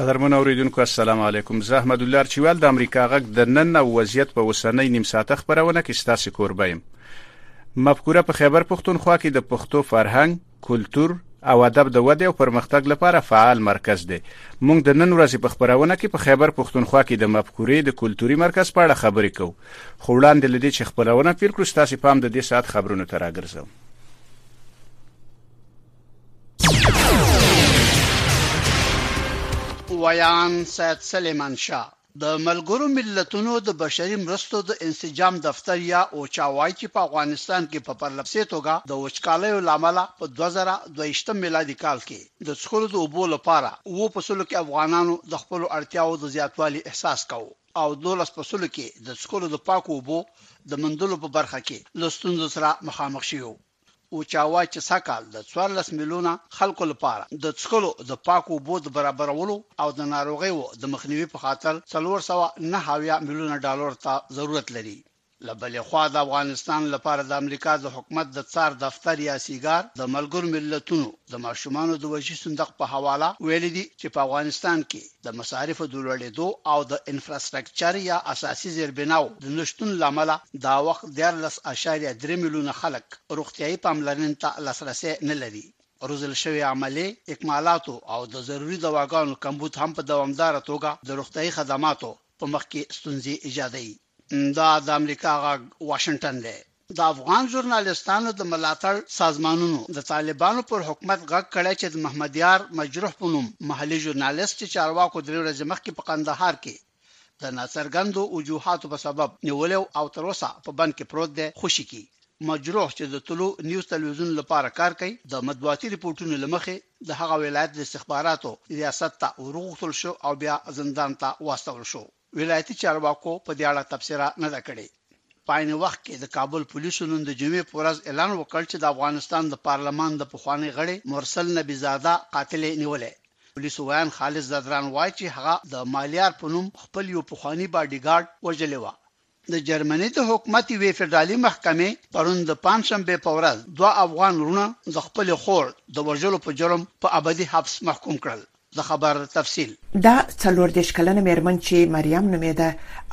قدرمن اوریدونکو السلام علیکم زه احمد الله چوال د امریکا غږ د نن او وضعیت په وسنۍ نیم ساعته خبرونه کې ستاسو کوربه یم مفکوره په خیبر پښتونخوا کې د پښتو فرهنګ کلتور او ادب د ودې او پرمختګ لپاره فعال مرکز دی. موږ د نن ورځې په خبرونه کې په خیبر پښتونخوا کې د مفکورې د کلتوري مرکز په اړه خبرې کوو. خو وړاندې لدې چې خبرونه پیل کړو ستاسو پام د دې ساعت خبرونو ته راګرځوم. ویان سید سلیمان شاه د ملګرو ملتونو د بشري مرستو د انسجام دفتر یا اوچا وايي چې په افغانستان کې په پرلپسې توګه د وچکالیو له امله په دوه زره دوه ویشت میلادي کال کې د څښلو د اوبو لپاره اوو فصلو کې افغانانو د خپلو اړتیاوو د زیاتوالي احساس کاوه او دولس فصلو کې د څښلو د پاکو اوبو د موندلو په برخه کې له ستونزو سره مخامخ شوي وو. اوچاوا چې سږکال د څوارلس میلیونه خلکو لپاره د څښلو د پاکو اوبو د برابرولو او د ناروغیو د مخنیوي په خاطر څلور سوه نهه اویا میلیونه ډالرو ته ضرورت لري. له بلې خوا د افغانستان لپاره د امریکا د حکومت د څار دفتر یا سیګار د ملګرو ملتونو، د ماشومانو د وجهي صندوق په حواله ویلي دي چې په افغانستان کې د مصارفو د لوړېدو او د انفراسټرکچر یا اساسي زیربناو د نه شتون له امله دا وخت دیارلس اعشاریه درې میلیونه خلک روغتیايي پاملرنې ته لاسرسی نه لري. روزل شوې عملې، اکمالاتو او د ضروري دواګانو کمبود هم په دوامداره توګه د روغتیايي خدماتو په مخ کې ستونزې ایجادوي. دا د امریکا غږ واشنګټن دی. د افغان ژورنالیستانو د ملاتړ سازمانونو د طالبانو پر حکومت غږ کړی چې د محمدیار مجروح په نوم محلي ژورنالیست چې چارواکو درې ورځې مخکې په قندهار کې د ناڅرګندو وجوهاتو په سبب نیولی او تر اوسه په بند کې پروت دی، خوشې کړي. مجروح چې د طلوع نیوز تلویزیون لپاره کار کوي، د مطبوعاتي رپورټونو له مخې د هغه ولایت د استخباراتو ریاست ته ورغوښتل شو او بیا زندان ته واستول شو. ولایتي چارواکو په دې اړه تبصره نه ده کړې. په عین وخت کې د کابل پولیسو نن د جمعې په ورځ اعلان وکړ چې د افغانستان د پارلمان د پخواني غړي مرسل نبي زاده قاتل یې نیولی. پولیسو ویاند خالص ځدران وايي چې هغه د مالیار په نوم خپل یو پخواني باډي ګارډ وژلی وه. د جرمني د حکومت یوې فدرالي محکمې پرون د پنجشنبې په ورځ دوه افغان وروڼه د خپلې خور د وژلو په جرم په ابدي حبس محکوم کړل. د خبر تفصیل. دا څلور دېرش کلنه مېرمن چې مریم نومېده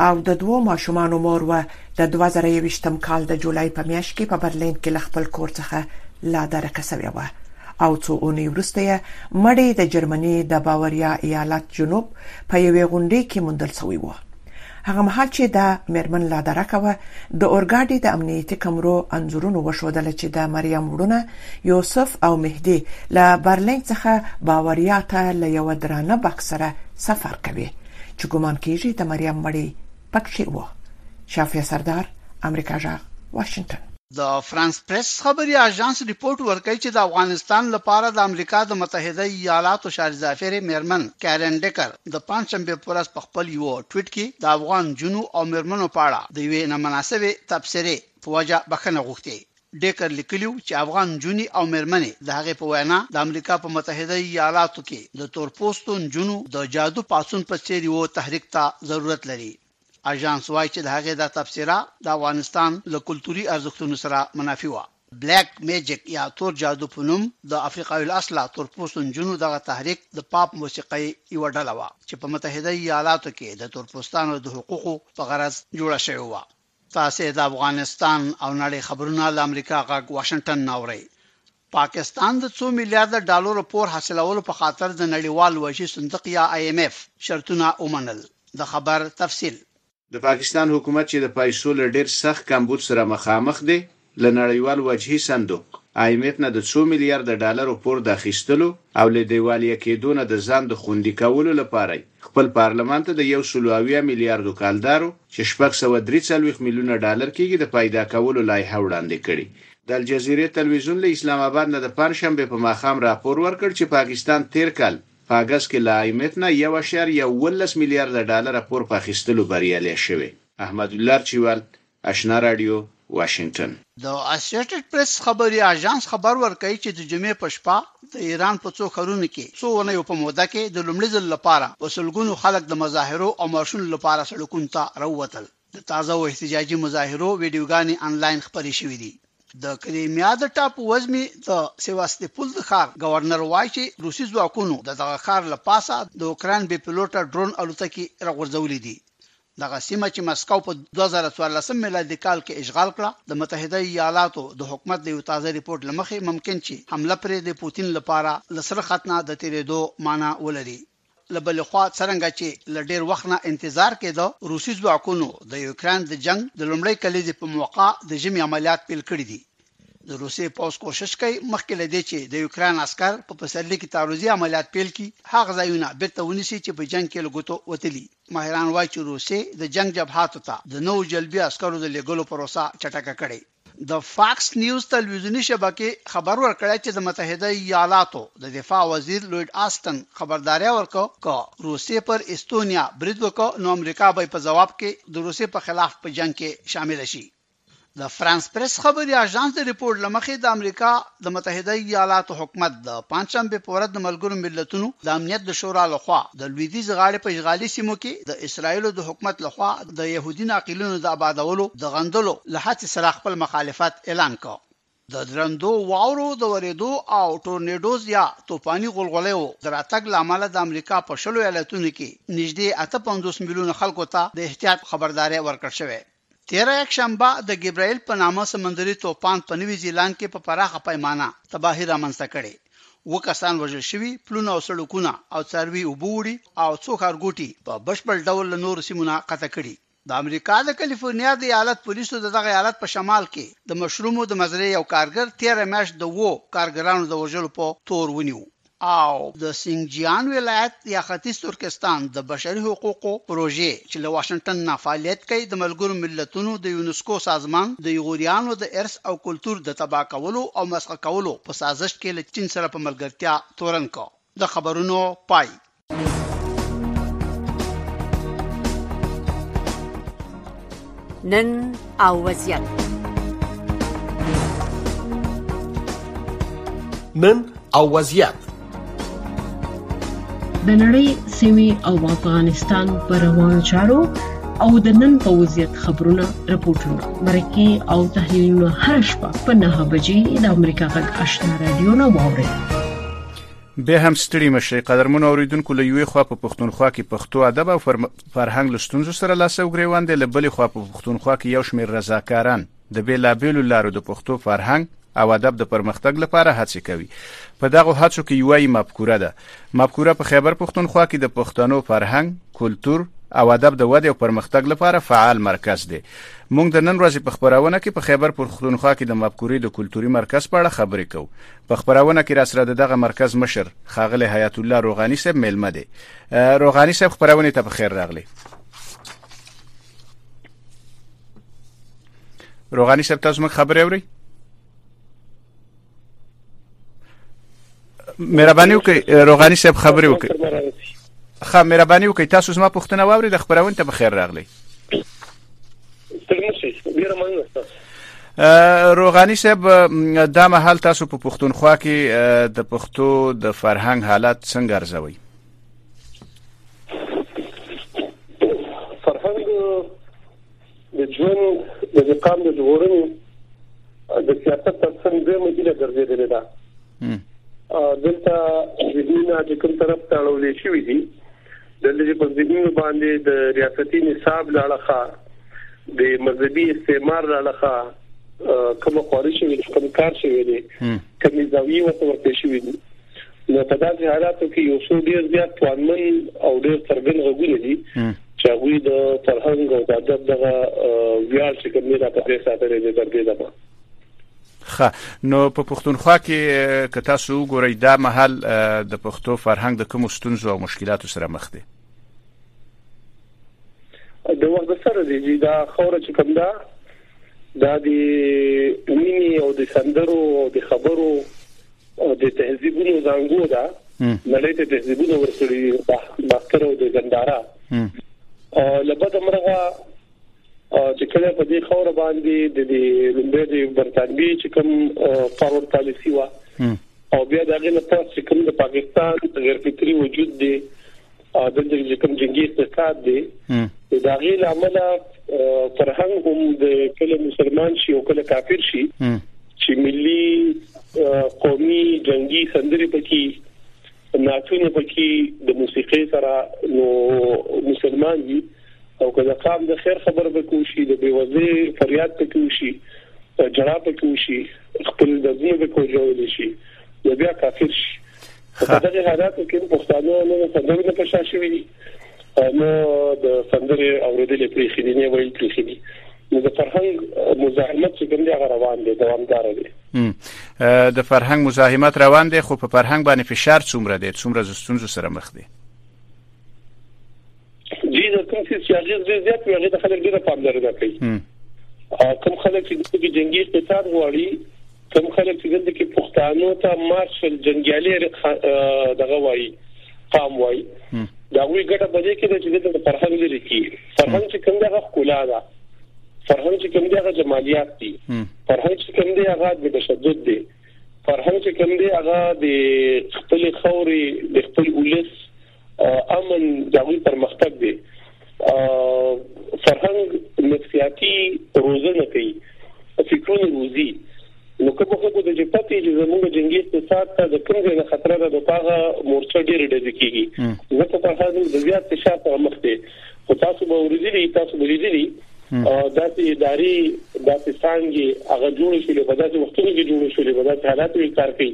او د دوو ماشومانو مور وه، د دوه زره یوویشتم کال د جولای په میاشت کې په برلین کې له خپل کور څخه لادرکه شوې وه او څو اونۍ وروسته یې مړی د جرمني د باوریا ایالت جنوب په یوې غونډۍ کې موندل شوی و. هغه مهال چې دا مېرمن لا درکه وه د اورګاډي د امنیتي کمرو انځورونو وښودل چې د مریم وړونه یوسف او مهدي له برلین څخه باوریا ته له یو درانه بکس سره سفر کوي چې ګومان کیږي د مریم مړی پکې و شافیا سردار امریکا جغ واشنگټن د فرانس پرېس خبري اژانس رپورټ ورکوي چې د افغانستان لپاره د امریکا د متحده ایالاتو شارضافرې مېرمن کارن ډکر د پنجشنبې په ورځ په خپل یوه ټویټ کې د افغان نجونو او مېرمنو په اړه د یوې نامناسبې تبصرې په وجه بخښنه غوښتې. ډیکر لیکلي و چې افغان نجونې او مېرمنې د هغې په وینا د امریکا په متحده ایالاتو کې د تورپوستو نجونو د جادو پاڅون په څېر یوه تحریک ته ضرورت لري. اژانس وايي چې د هغې دا تبصره د افغانستان له کلتوري ارزښتونو سره منافي وه. بلک مېجک یا تور جادو په نوم د افریقایي الاصله تور پوستو نجونو دغه تحریک د پاپ موسیقۍ یوه ډله وه چې په متحده ایالاتو کې د تور پوستانو د حقوقو په غرض جوړه شوې وه. تاسې د افغانستان او نړۍ خبرونه له امریکا غږ واشنګټن نه اورئ. پاکستان د څو میلیارده ډالرو پور حاصلولو په خاطر د نړیوال وحشي صندوق یا آی ایم ایف شرطونه ومنل. د خبر تفصیل. د پاکستان حکومت چې د پایسو له ډېر سخت کمبود سره مخامخ دی، له نړیوال وجهي صندوق، آی ایم ایف، نه د څو میلیارده ډالرو پور د اخیستلو او له دیوالیه کېدو نه د ځان د خوندي کولو لپاره یې خپل پارلمان ته د یو سلو اویا میلیاردو کالدارو چې شپږ سوه دري څلوېښت میلیونه ډالر کېږي د پیدا کولو لایحه وړاندې کړې د الجزیرې تلویزیون له اسلام اباد نه د پنجشنبې په ماښام راپور ورکړ چې پاکستان تېر کال په اګست کې له آی اېم اېف نه یو اعشاریه یوولس میلیارده ډالره پور په اخیستلو بریالی شوی. احمدالله ارچیوال، اشنا راډیو، واشنګټن. د اسوشیټډ پریس خبري اژانس خبر ورکوي چې د جمعې په شپه د ایران په څو ښارونو کې څو اونیو په موده کې د لومړي ځل لپاره په سلګونو خلک د مظاهرو او مارشونو لپاره سړکونو ته راووتل. د تازه و احتجاجي مظاهرو ویډیوګانې انلاین خپرې شوې دي. د کریمیا د ټاپو وزمې د سیواستیپول د ښار ګورنر وايي چې روسي ځواکونو د دغه ښار له پاسه د اوکراین بې پیلوټه ډرون الوتکې راغورځولې دي. دغه سیمه چې مسکو په دوه زره څوارلس میلادي کال کې اشغال کړه، د متحده ایالاتو د حکومت د یو تازه رپورټ له مخې ممکن چې حمله پرې د پوتین لپاره له سره خط نه د تېرېدو معنی ولري. له بلې خوا څرنګه چې له ډېر وخت نه انتظار کېده، روسي ځواکونو د یوکراین د جنګ د لومړۍ کلیزې په موقع د ژمي عملیات پیل کړي دي. د روسیې پوځ کوشش کوي مخکې له دې چې د یوکراین عسکر په پسرلي کې تعرضي عملیات پیل کړي، هغه ځایونه بېرته ونیسي چې په جنګ کې له ګوتو وتلي. ماهران وايي چې روسیې د جنګ جبهاتو ته د نوو جلبي عسکرو د لېږلو پروسه چټکه کړې. د فاکس نیوز تلویزیوني شبکې خبر ورکړی چې د متحده ایالاتو د دفاع وزیر لوید آستن خبرداري ورکړه که روسیې پر استونیا برید وکړ نو امریکا به په ځواب کې د روسیې په خلاف په جنګ کې شامل شي د فرانس پریس خبري آژانس د رپورټ لمخې د امریکا د متحده ایالاتو حکومت د پنجشنبې په ورځ د ملګرو ملتونو د امنیت د شورا لخوا د لویدیځ غاړې په اشغالي سیمو کې د اسراییلو د حکومت لخوا د یهودي ناقلینو د ابادولو د غندلو له هڅې سره خپل مخالفت اعلان کړ. د درندو واورو د ورېدو او ټورنیډوز یا توپاني غلغلیو د راتګ له امله د امریکا په شلو ایالتونو کې نږدې اته پنځوس میلیونه خلکو ته د احتیاط خبرداری ورکړ شوی. تېره یکشنبه د ګبراییل په نامه سمندري توپان په نوي زیلاند کې په پراخه پیمانه تباهي رامنځته کړې. اووه کسان وژل شوي، پلونه او سړکونه او څاروي اوبو وړي او څو ښارګوټي په بشپړ ډول له نورو سیمو نه قطع کړي. د امریکا د کالیفورنیا د ایالت پولیسو د دغه ایالت په شمال کې د مشرومو د مزرعې یو کارګر تېره میاشت د اوو کارګرانو د وژلو په تور ونیو. او د سینګجیان ولایت یا ختیځ ترکستان د بشري حقوقو پروژې چې له واشنګټن نه فعالیت کوي د ملګرو ملتونو د یونسکو سازمان د یغوریانو د ارث او کلتور د تباه کولو او مسخ کولو په سازش کې له چین سره په ملګرتیا تورن کړ. د خبرونو پای. نن او وضعیت نن او وضعیت د نړۍ سیمه او افغانستان پر روانو چارو او د نن په وضعیت خبرونه رپورټونه مرکه او تحلیلونه هر شپه په 9 بجې د امریکا غږ آشنا رادیو نه واوري بیا هم ستړي مشي قدرمن اوریدونکو له یوې خوا په پښتونخوا کې پښتو ادب او فرهنګ له ستونزو سره لاس او ګریوان دی له بلې خوا په پښتونخوا کې یو شمېر رضاکاران د بیلابیلو لارو د پښتو فرهنګ او ادب د پرمختګ لپاره هڅې کوي په دغه هڅو کې یو یې مفکوره ده مفکوره په خیبر پښتونخوا کې د پښتنو فرهنګ کلچر او ادب د ودې او پرمختګ لپاره فعال مرکز دی موږ د نن ورځې په خبرونه کې په خیبر پښتونخوا کې د مفکورې د کلچري مرکز په اړه خبرې کوو په خپرونه کې راسره د دغه مرکز مشر ښاغلی حیات الله روغانی صاحب میلمه دی روغانی صاحب خبرونه ته په خیر راغلی روغانی صاحب تاسو موږ خبرې اورئ مهرباني وکړئ روغانی صاحب خبرې وکړئ ښه مهرباني وکړئ تاسو زما پوښتنه واورئ د خبرونه ته په خیر راغلی ډیره مننه تاسو روغانی صاحب دا مهال تاسو په پښتونخوا کې د پښتو د فرهنګ حالت څنګه ارزوي فرهنګ د ژوند د قام د جوړونې د سیاست تر څنګ د مدینه ګرځېدل ده دلته د دینه چې کوم طرف ته اړول شي وي د لږ په ځینونو باندې د ریاستي نصاب لړخه د مذهبي استعمار لړخه کوم خوري شوی کوم کار شوی دی کوم زاویه ورته ورته شوی دی نو په داسې حالاتو کې یو څو ډیر زیات توانمن او ډیر څرګند غوونه دي چې هغه د فرهنګ او د ادب دغه ویاړ چې کوم نه راپاتې ساتره دي تر دې دمه ښه نو په پښتونخوا کې که تاسو وګورئ دا مهال د پښتو فرهنګ د کوم ستونزو او مشکلاتو سره مخ دی د وخت سره دی چې دا خوره چې کوم دا دا د مینې او د سندرو او د خبرو او د تهذیبونو زنګو ده نړۍ ته تهذیبونه ورکړي باختر او د ګندارا او لبد مرغه چې کله په دې خور باندې د دې لومبه د برتانوي چې کوم فارورډ پالیسی و او بیا دا غنه پوه چې کوم د پاکستان غیر فطری وجود دی او د دې کوم جنگي اقتصاد دی دا غي لامل فرهنګ هم د کله مسلمان شي او کله کافر شي چې ملي قومي جنگي سندري پکې ناتونه پکې د موسیقي سره نو مسلمان دي او که د قام د خیر خبر به کوشي د بیوزلي فریاد په کوشي جړا په کوشي خپل د ځینې به کوجول شي نو بیا کافر شي په دغه حالاتو کې پښتانه نو سندرې نه پښا شوې دي نو د سندرې اوریدلې پرې خېدي نه ویل پرې خېدي نو د فرهنګ مزاحمت چې کوم دی هغه روان دی دوامدار دی د فرهنګ مزاحمت روان دی خو په فرهنګ باندې فشار څومره دی څومره ستونزو سره مخ دی جی دا کوم څه چې هغه ډیر زیات وي هغه ته خلک ډیره پاملرنه کوي کوم خلک چې د جنگي اقتصاد غواړي کوم خلک چې د کې پښتانو ته مارشل جنگیالي دغه وایي قام وایي دا وی ګټه بده کې ده چې د فرهنګ لري کی فرهنګ چې کوم دغه ښکلا ده فرهنګ چې کوم دغه جمالیات دي فرهنګ چې کوم دی هغه د تشدد دی فرهنګ چې کوم دی هغه د خپل خوري د خپل ولس امن د هغوی پرمختګ دی فرهنګ نفسیاتي روزنه کوي فکرونه روزي نو کوم خلکو ته چې پاتې چې زموږ جنگي اقتصاد ته د کوم ځای نه خطر ده د پاغه مورچه ډېر ډېر کیږي ځکه په هغه د زیات فشار په مخ دی خو تاسو به ورېدلی تاسو به ورېدلی داسې اداري داسې څنګه هغه جوړ شي له بداسې وختونو کې جوړ شي له بداسې حالاتو کار کوي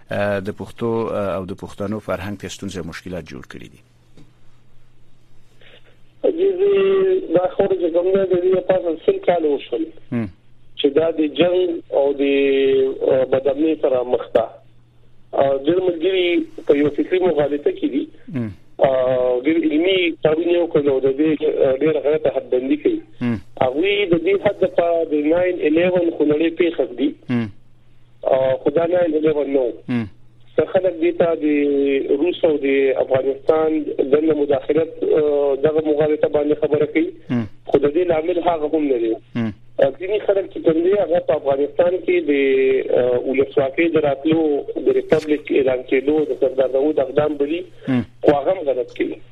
د پښتو او د پښتنو فرهنګ ته ستونزې او مشکلات جوړ کړي دي. جزي دا خبره چې کوم ده د دې لپاره سل کال وشول چې دا د جنگ او د بدامنۍ سره مخ ده او ډېر ملګري په یو فکری مغالطه کې دي او ډېر علمي کارونه یو کړو د دې ډېر غلطه حد بندي کوي هغه د دې حد په د 911 خلړې پیښه دي خدای نه دې ورنو څه خلک دي ته د روس او د افغانستان د مداخلت دغه مغالطه باندې خبره کوي خو د دې لامل هغه هم نه دی ځینې خلک چې کوم دی هغه په افغانستان کې د ولسواکۍ دراتلو د ریپبلیک اعلان کېدو د سردار داوود اقدام بلی خو هغه غلط کړي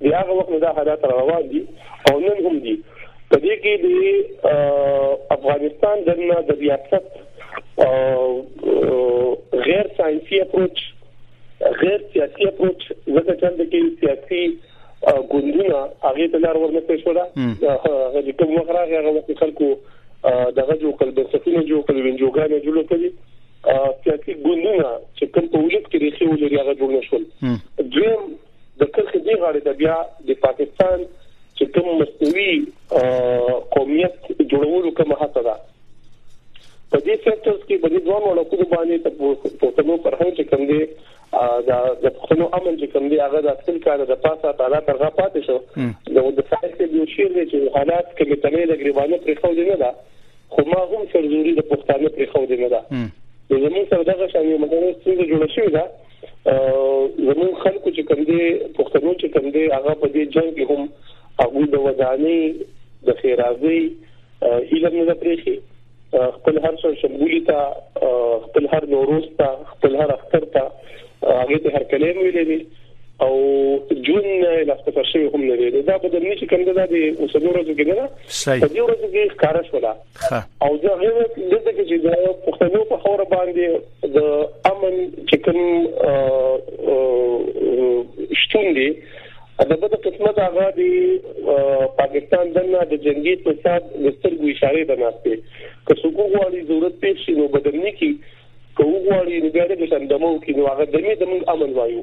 د هغه وخت نه دا حالات را روان دي او نن هم دي. په دې کې د افغانستان دننه د ریاست غیر ساينسي اپروچ غیر سیاسي اپروچ ځکه چې د کې سیاسي ګوندونه هغه ته لار ورنه پېښ ولا هغه د کوم وخت راغی هغه وخت خلکو دغه جو کل د سفینه جو کل وینجوګانې جوړ کړی سیاسي ګوندونه چې کوم په ولس کې ریښې ولري هغه جوړ نشول دویم د کرښې دې غاړې ته بیا د پاکستان چې کوم مصنوعي قومیت جوړولو کومه هڅه ده په دې سیکټرز کې په دې دوه ملکونو باندې د پښتنو فرهنګ چې کوم دی دا د پښتنو امن چې کوم دی هغه د خپل کار د پاسه تعالی ترغه پاتې شو نو د سایت کې یو شیر دی چې حالات کې به تلې د غریبانو پرې خو دی نه دا خو ما هم سرزوري د پښتنو پرې خو دی نه دا زموږ سره دغه شان یو مګر څنګه جوړ شوی دا زموږ خلکو چې کوم دي پښتنو چې کوم دي هغه په دې جنگ کې هم هغه د ودانۍ د خیرازي هیله نه پرېخي خپل هر څو شمولي ته خپل هر نوروز ته خپل هر اختر ته هغه ته هر کلیم ویلې دي او جون لا ستاسو شي هم نه دي دا په دې چې کوم دا د اوسنورو ځګنه په دې ورځو کې ښکارا شولا خه او دا غوښه د دې کې چې د پښتنو په خوره باندې د امن چې کوم شتون دی د بده قسمت هغه د پاکستان دنه د جنگي اقتصاد د سترګو اشاره ده ناشته که څوک غواړي ضرورت پیښ شي نو بدلني کی کوو غواړي نو بیا د شندمو کې نو هغه د می د امن وایو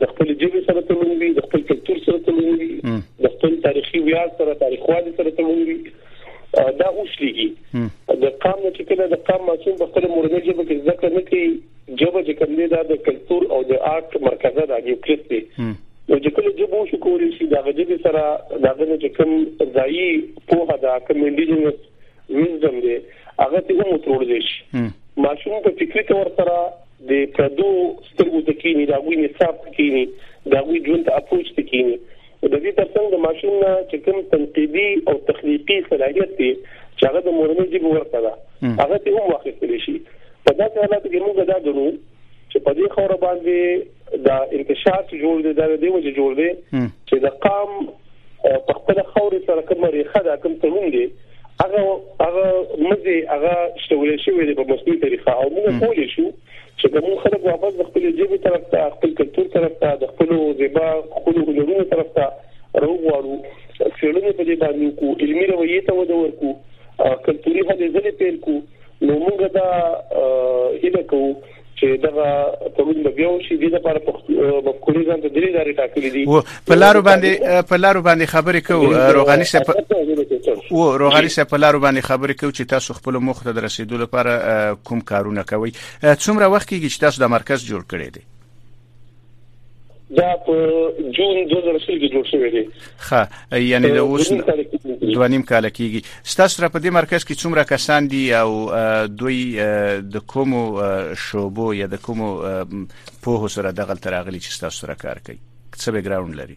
د خپل جبه سره تړون وي د خپل کلتور سره تړون وي د خپل تاریخي ویاړ سره تاریخوالي سره تړون وي دا اوس لګي د قام نه چې کله د قام ماشوم په خپل مورنۍ ژبه کې زده کړه نه کوي ژبه چې کوم دی دا د کلچر او د آرت مرکزه ده یو کلیس دی نو چې کله ژبه شو کولای شي دا غږی سره دا غږی چې کوم ځایي پوهه ده کوم انډیجنس ویزډم دی هغه ته هم وترول شي ماشوم په فکری تور سره د پردو سترګو ته کینی د هغوی نصاب ته کینی د هغوی ژوند ته اپروچ ته کینی د دې ترڅنګ د ماشوم نه چې کوم تنقیدي او تخلیقي صلاحیت دی چې هغه د مورنۍ ژبې ورته ده هغه ته هم واخیستل شي په داسې حالاتو کې موږ دا ګڼو چې په دې خوره باندې دا انتشار چې جوړ دی دا د دې وجه جوړ دی چې د قام په خپله خاورې سره کومه ریښه ده کوم تړون دی هغه هغه مزه هغه شتول شوی دی په مصنوعي طریقه او موږ کولای شو چې د موږ خلک واپس د خپل جیب طرف ته خپل کلتور طرف ته د خپل زیبا خپل هنرونو طرف ته روغواړو څېړنې په دې باندې کو علمي رویه ته وده ورکو کلتوري هلې ځلې پیل کو نو موږ دا هیله کوو چې دغه تولید به بیا وشي د لپاره په مفکورې ځان ته درې لارې ټاکلې دي او په لارو باندې په لارو باندې خبرې کوو روغاني صاحب او روغاني صاحب په لارو باندې خبرې کوو چې تاسو خپل مخ ته رسیدو لپاره کوم کارونه کوي څومره وخت کېږي چې تاسو د مرکز جوړ کړی دی دا په جون 2003 کې جوړ شوی دی ښه یعنی له اوس دوه نیم کال کېږي ستاسو را په دې مرکز کې څومره کسان دي او دوی د کومو شوبو یا د کومو په هو سره دغه تراغلي چې تاسو سره کار کوي څه بیکګراوند لري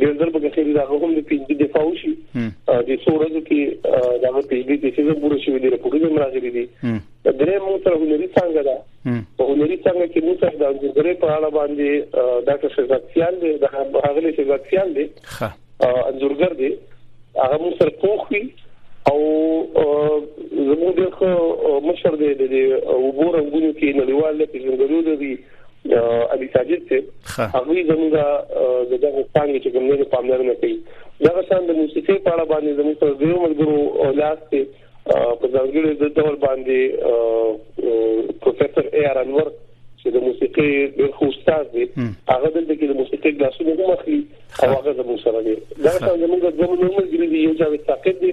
ډیر ځل به کېږي دا هم د پنځه دفاع شي د سورزو کې دا په پنځه کې چې زموږ شي د رپورټونو راغلي دي دا درې موږ سره هنري څنګه ده په هنري څنګه کې موږ سره د انځورګرې په اړه باندې ډاکټر شهزاد خیال دی دا هغه شهزاد خیال دی ښه انځورګر دی هغه موږ سره پوښي او زموږ د مشر دی د وګورم غوډو کې نړیوال پیژندګلو دی علي ساجد ته هغه زموږه د دغه څنګه چې کوم نه پاملرنه کوي دا غسان د موسیقي په اړه باندې زموږ سره د یو ملګرو لاس ته په ځانګړي د ډول باندې پروفیسور ای آر انور چې د موسیقي ډېر خو استاد دی هغه دلته کې د موسیقي کلاسونه هم اخلي او هغه زموږ سره دی دا څنګه موږ د زموږ نورمال ګری دی یو ځای ثابت دی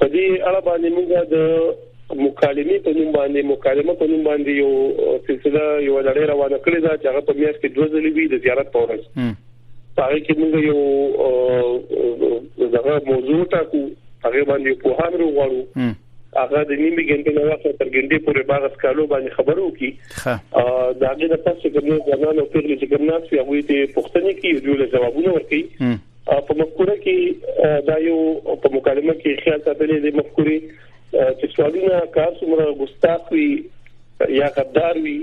په دې اړه باندې موږ د مکالمې په نوم باندې مکالمه په نوم باندې یو سلسله یو لړۍ روانه کړې ده چې هغه په میاشت کې دوه ځلې وي د زیارت په ورځ هغه کې موږ یو دغه موضوع ټاکو هغه باندې په هر وروړو هغه د نیمه ګنټې نه وخت تر ګنټې پورې باغ سکالو باندې خبرو کی دا هغه د پاسه کومه ځانانو پیغلې چې کوم ناس یې هغه ته پښتني کی یو له جوابونه ورکړي په مفکوره کې دا یو په مکالمه کې خیال ساتلې د مفکوري چې سوالونه کار څومره ګستاخ وي یا غدار وي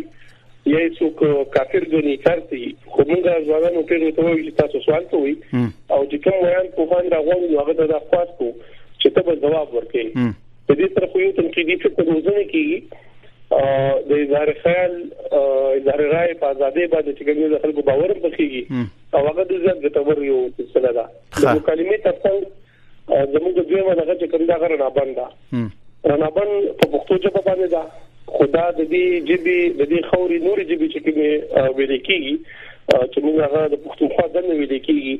یا څوک کافر غني کارتي خو موږ ځوانانو ته نو ته چې تاسو سوال کوي او چې کوم ویان په خوان دا غوښنه هغه ته دا خواست کو چې ته به جواب ورکې په دې سره خو یو تنقیدي فکر روزنه کیږي د اظهار خیال اظهار رائے په ازادي باندې چې کوم د خلکو باور پخېږي او هغه د زیات ګټور یو سلسله ده د مکالمې ترڅنګ زموږ دویمه دغه چې کوم دا غره نه بنده رنابن په پښتو ژبه باندې دا خدا د دې جبي د دې خوري نور جبي چې کومه ویل کیږي چې موږ هغه د پښتونخوا د نوې ویل کیږي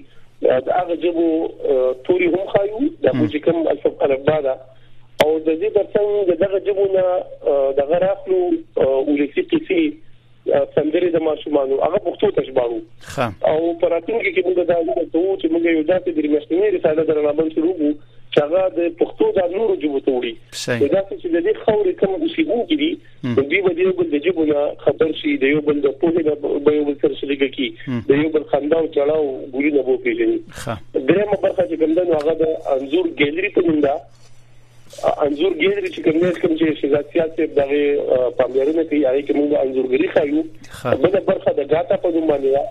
دا هغه جبو توري هم خایو د موږ کوم الف الفبا دا او د دې ترڅنګ دغه جبونه د غراخلو ولسی قصې سندرې د ماشومانو هغه پښتو ته ژباړو او په راتلونکي کې موږ دا هیله کوو چې موږ یو داسې درې میاشتنې رساله درنامه شروع کوو چې هغه د پښتو د نورو ژبو ته وړي دا چې د دې خورې کوم اوسېدونکي دي د دې باندې یو بل د ژبو نه خبر شي د یو بل د پوهې د یو بل سره شریک کی د یو بل خندا او چړاو ګولې نه وو پیژني درېمه برخه چې ګندنو هغه د انزور ګیلری په نوم ده انځور ګیر دي چې کوم نه کوم چې شهزاد سیاست دغه پاملرنه کوي هغه کې موږ انځورګری خایو بل برخه د ګاټا په نوم باندې ده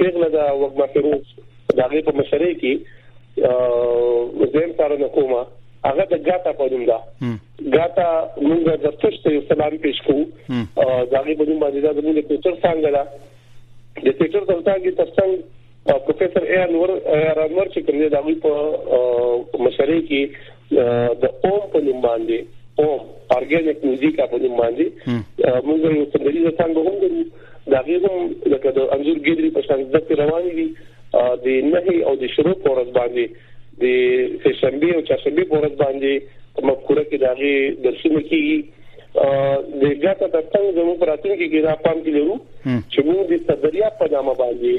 پیغله دا وګما فیروز دغه په مشرۍ کې زم سره نه کومه هغه د ګاټا په نوم ده ګاټا موږ د تشته یو سلام پیش کوو دا غي په نوم باندې دا زموږ د کوچر څنګه ده د کوچر څنګه ترڅنګ پروفیسور اے انور رانور چې کوم دی د هغوی په مشرۍ کې د اوم په نوم باندې اوم ارګانیک میوزیکا په نوم باندې موږ یو سندریزه څنګه هم لرو دا غوښم لکه د انزور ګیدری په شان د روان دي د نهي او د شروع پر ورځ باندې د سشنبه او چاشنبه پر ورځ باندې مفکوره کې داغي درسونه کیږي د ګټه د څنګه زموږ په راتلونکي کې دا پام کې لرو چې موږ د صدریا په نامه باندې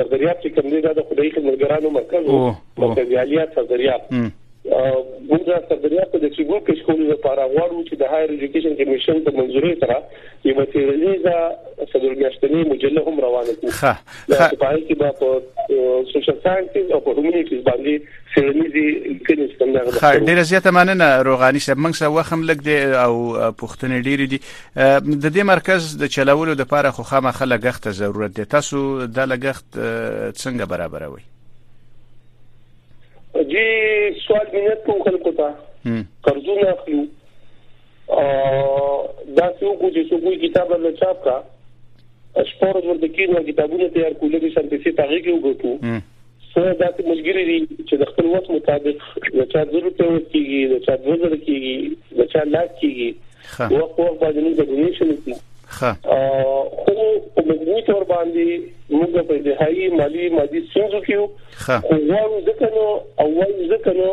صدریا چې کوم دی دا د خدای خدمتګارانو مرکز وو مرکز عالیه صدریا موږ د صدریا په د چیګو کې شکولې لپاره غواړو چې د هایر ایجوکیشن کمیشن په منځوري سره یو متریالیزه صدرګشتنی مجله هم روانه کړو ښه ښه په پای کې به په سوشل ساينسز او په هیومنټیز باندې سیمنیزي لیکنې څنګه غوښتل خا ډیره زیاته مننه روغانی صاحب موږ سره وخم لګ دی او پښتنې ډیر دي د دې مرکز د چلولو د لپاره خو خامه خلک غخت ضرورت دی تاسو د لګخت څنګه برابروي جی سوال مینه کوم خلکو ته قرضونه اخلو دا څو کو چې څو کوی کتاب له چاپ کا شپور ورته کینو کتابونه تیار کولې چې سم په څه تاریخ کې وګټو څه داسې ملګري دي چې د خپل وس مطابق د چا زر روپۍ ورکېږي د چا دوه زره کېږي د چا لاک کېږي وخت وخت باندې موږ د ډونیشن کوو خو په مجموعي تور باندې موږ په انتهایی مالی مادي ستونزو کې یو خو غواړو ځکه نو او وایو ځکه نو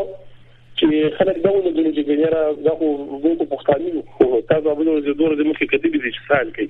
چې خلک دا ونه ګڼي چې ګنیره دا خو موږ په پښتانه یو خو تاسو به نو زه دوه ورځې مخکې کتلې دي چې څه حال کوي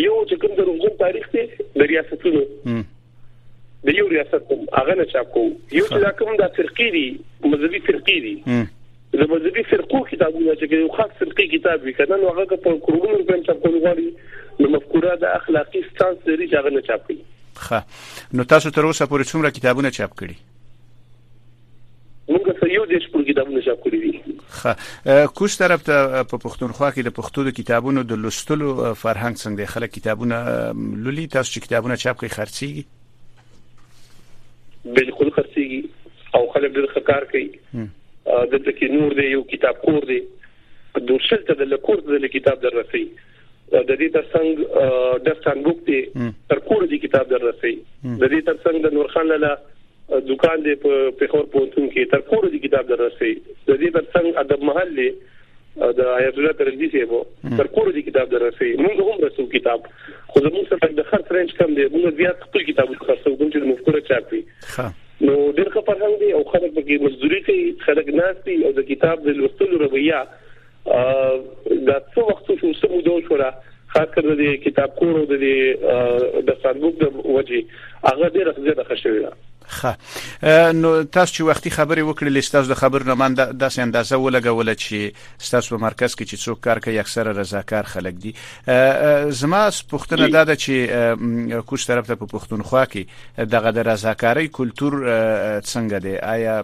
یو چې کوم د روغون تاریخ دی د ریاستونو د یو ریاست کوم هغه نه چاپ کوو یو چې دا کوم د فرقې دي مذهبي فرقې دي د مذهبي فرقو کتابونه چې یو خاص فرقي کتاب وي کنه نو هغه په کورونو کې چاپ کول غواړي نو مفکوره د اخلاقی ستانس لري چې هغه نه چاپ کوي ښه نو تاسو تر اوسه پورې څومره کتابونه چاپ کړي موږ سره یو دیش پروګرامونه جوړ کړی دي خه کوس طرف ته په پښتونخوا کې د پښتو د کتابونو د لوستلو فرهنګ څنګه دی خلک کتابونه لولي تاسو چې کتابونه چاپ کوي خرڅيږي بالکل خرڅيږي او خلک ډېر خکار کوي دلته کې نور دی یو کتاب کور دی دورشل ته د لکور د کتاب درسي د دې ترڅنګ دستان بوک دی تر کوره دی کتاب در رسي د دې ترڅنګ د نورخان لاله دکان دی په پیښور پونتون کې تر کوره دی کتاب در رسي د دې ترڅنګ ادب محل دی د آیت الله ترندی سیبو تر کوره دی کتاب در رسي موږ هم رسو کتاب خو زموږ سره د خرڅ رنج کم دی موږ زیات خپل کتاب خرڅو کوم چې مفکوره چاپ دي نو ډېر ښه فرهنګ دی او خلک به کې مزدوري کوي خلک ناشتي او د کتاب د لوستلو رویه دا څو وخت شو څه موده شوله خاص کر د کتاب کور او د د سربوک د وجه هغه ډیر زیاته خشوي ده خه نو تاسو چې وختي خبرې وکړلې تاسو د خبر نه من داسې اندازه ولګول چې تاسو په مرکز کې چې څوک کار کوي اکثره رضاکار خلک دي زما پوښتنه دا ده چې کوچ طرف ته په پښتونخوا کې دغه د رضاکاری کلچر څنګه دی آیا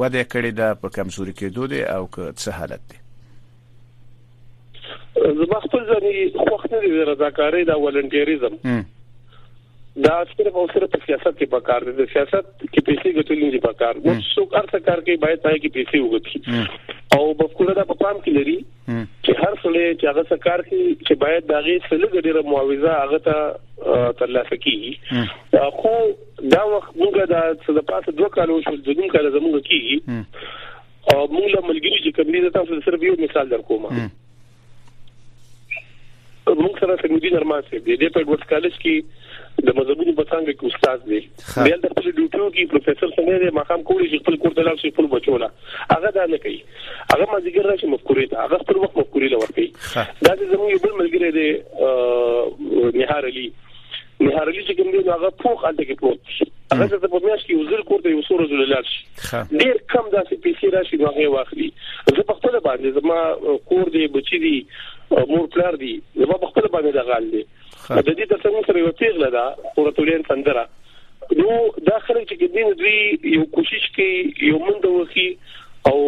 وده کړې ده په کمزوري کېدو دی او څه حالت دی زما خپل ځاني خوښ نه دی رضاکاری دا ولنټیریزم دا صرف او صرف سیاست کې پکار دي د سیاست کې پیسې ګټل نه دي پکار نو څوک ارڅ کار کوي باید پای کې پیسې وګټي او بفکوره دا په پام کې لري چې هر څلې چې هغه څه کار کوي چې باید دا غي سلګ ډیره معاوضه هغه ته ترلاسه کیږي خو دا وخت موږ دا څه د پاسه دوه کالو شو د دوم کال زموږ کیږي او موږ له ملګری چې کوم دي تاسو صرف یو مثال درکوم موږ سره سره مدین ارمان صاحب دی د پیډورډ کالج کې د مذهبونو په څنګه کې استاد دی بیا د خپل ډیوټو کې پروفیسور څنګه دی ما هم کولی چې خپل کور ته لاړ شي خپل بچوله هغه دا نه کوي هغه ما ذکر راشي مفکورې ته هغه خپل وخت مفکورې لور کوي دا چې زموږ بل ملګری دی نهار علي نهارلی چې کوم دی نو هغه پوخ هلته کې پروت دی هغه ته په میاشت کې یو ځل کور ته یو څو ورځې لاړ شي ډېر کم داسې پیسې راشي نو هغه واخلي زه په خپل باندې زما کور دی بچی دی مور پلار دی زما په خپل باندې دا غال دی د دې ترڅنګ سره یو پیغله ده اورتولین سندره نو دا خلک چې ګدین دوی یو کوشش کوي یو مند وسی او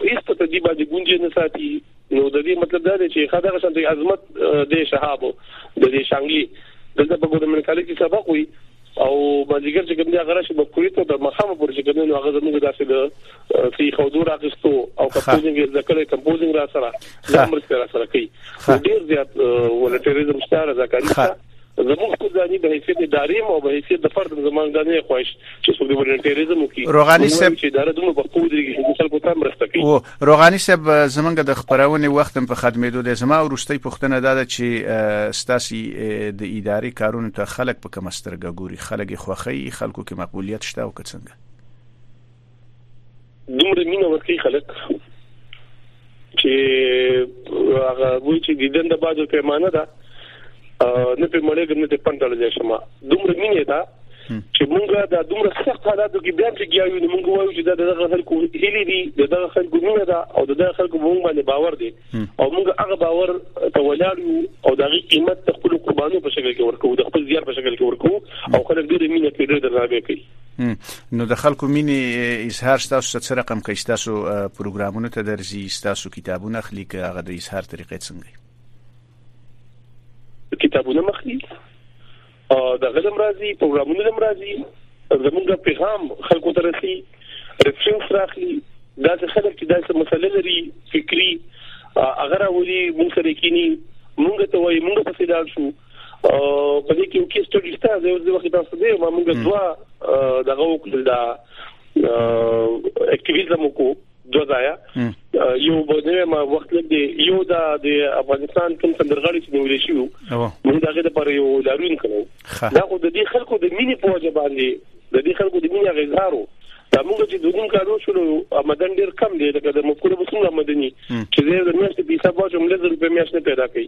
هیڅ په دې باندې ګونځې نه ساتي نو د دې مطلب دا دی چې ښه دغه شان د عظمت د شهاب د دې شانګلي دلته په ګورنمنت کالج کې سبق وي او مازیګر چې کوم دی هغه راشي په کویت او د مخامه پر چې کوم نو هغه زموږ داسې د سی خودو راغستو او کمپوزینګ یې ذکر کمپوزینګ را سره د امر سره سره کوي ډیر زیات ولټریزم ستاره ذکرې زموږ خپل ځاني به حیثیت ادارې او به حیثیت د فرد زمونږ د نه خواهش چې څوک د ولنټیریزم وکړي روغاني صاحب چې اداره دومره په خپل درګي چې خلکو ته مرسته کوي او روغاني صاحب زمونږ د خبرونه وخت په خدمتو د زما ورستۍ پښتنه ده چې ستاسي د اداري کارونو ته خلک په کمسترګه ګوري خلک خوخي خلکو کې مقبولیت شته او که څنګه دومره مینه ورکړي خلک چې هغه وایي چې دیدن د بازو پیمانه ده نه په مړې ګم نه ته پندل ځای شمه دومره مینه ده چې مونږه دا دومره سخت حالاتو کې بیا چې کیایو نو مونږ وایو چې دا دغه خلکو هلي دي دغه خلکو مینه ده او دغه خلکو مونږ باندې باور دي او مونږ هغه باور ته ولاړ یو او دغه قیمت د خپل قربانو په شکل کې ورکو د خپل زیار په شکل کې ورکو او خلک ډېر مینه کوي ډېر درناوی کوي نو د خلکو مینې اظهار تاسو څه رقم کوي تاسو پروګرامونه ته درځي تاسو کتابونه اخلي که هغه د اظهار طریقې څنګه کتابونه مخلي د غلم راځي پروګرامونه لم راځي زمونږ پیغام خلکو ته رسي ریفرنس راخلي دا چې خلک چې دا څه مسله لري فکری اگر اولي مونږ سره کینی مونږ ته وایي مونږ په فدار شو او په دې کې یو کیس ټاکل شته زه اوس د وخت تاسو دی ما موږ دوا دغه وکړل دا اکټیویزم کو دوه ځای یو بده ما وخت لګي یو دا د افغانستان کوم سندرغړي چې نیول شي موږ دغه د پر یو لارون کړو دا خو د دې خلکو د مینې په وجه باندې د دې خلکو د مینې غزارو دا موږ چې دوی کارو شروع آمدن ډیر کم دی لکه د مفکوره بسنګ آمدنی چې زه د میاشتې په حساب واجب لزر په میاشت نه پیدا کوي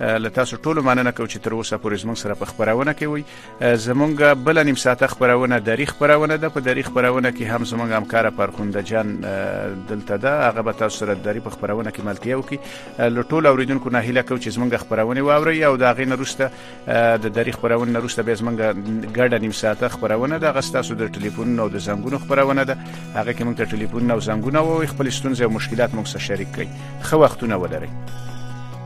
له تاسو ټولو مننه کوم چې تر اوسه پورې زموږ سره په خبرونه کې وي زمونږ بل نیم ساعته خبرونه دری خبرونه ده په دری خبرونه کې هم زمونږ همکار پرخونده جان دلته ده هغه به تاسو سره دری په خبرونه کې ملتیا وکي له ټولو اوریدونکو نه هیله کوم چې زمونږ خبرونه واوري او دا غي نروسته د دری خبرونه نروسته به زمونږ ګډه نیم ساعته خبرونه ده غستاسو د ټلیفون او د زنګونو خبرونه ده هغه کې موږ ته ټلیفون او زنګونه او خپل ستونزې او مشکلات موږ سره شریک کړئ خو وختونه ولرئ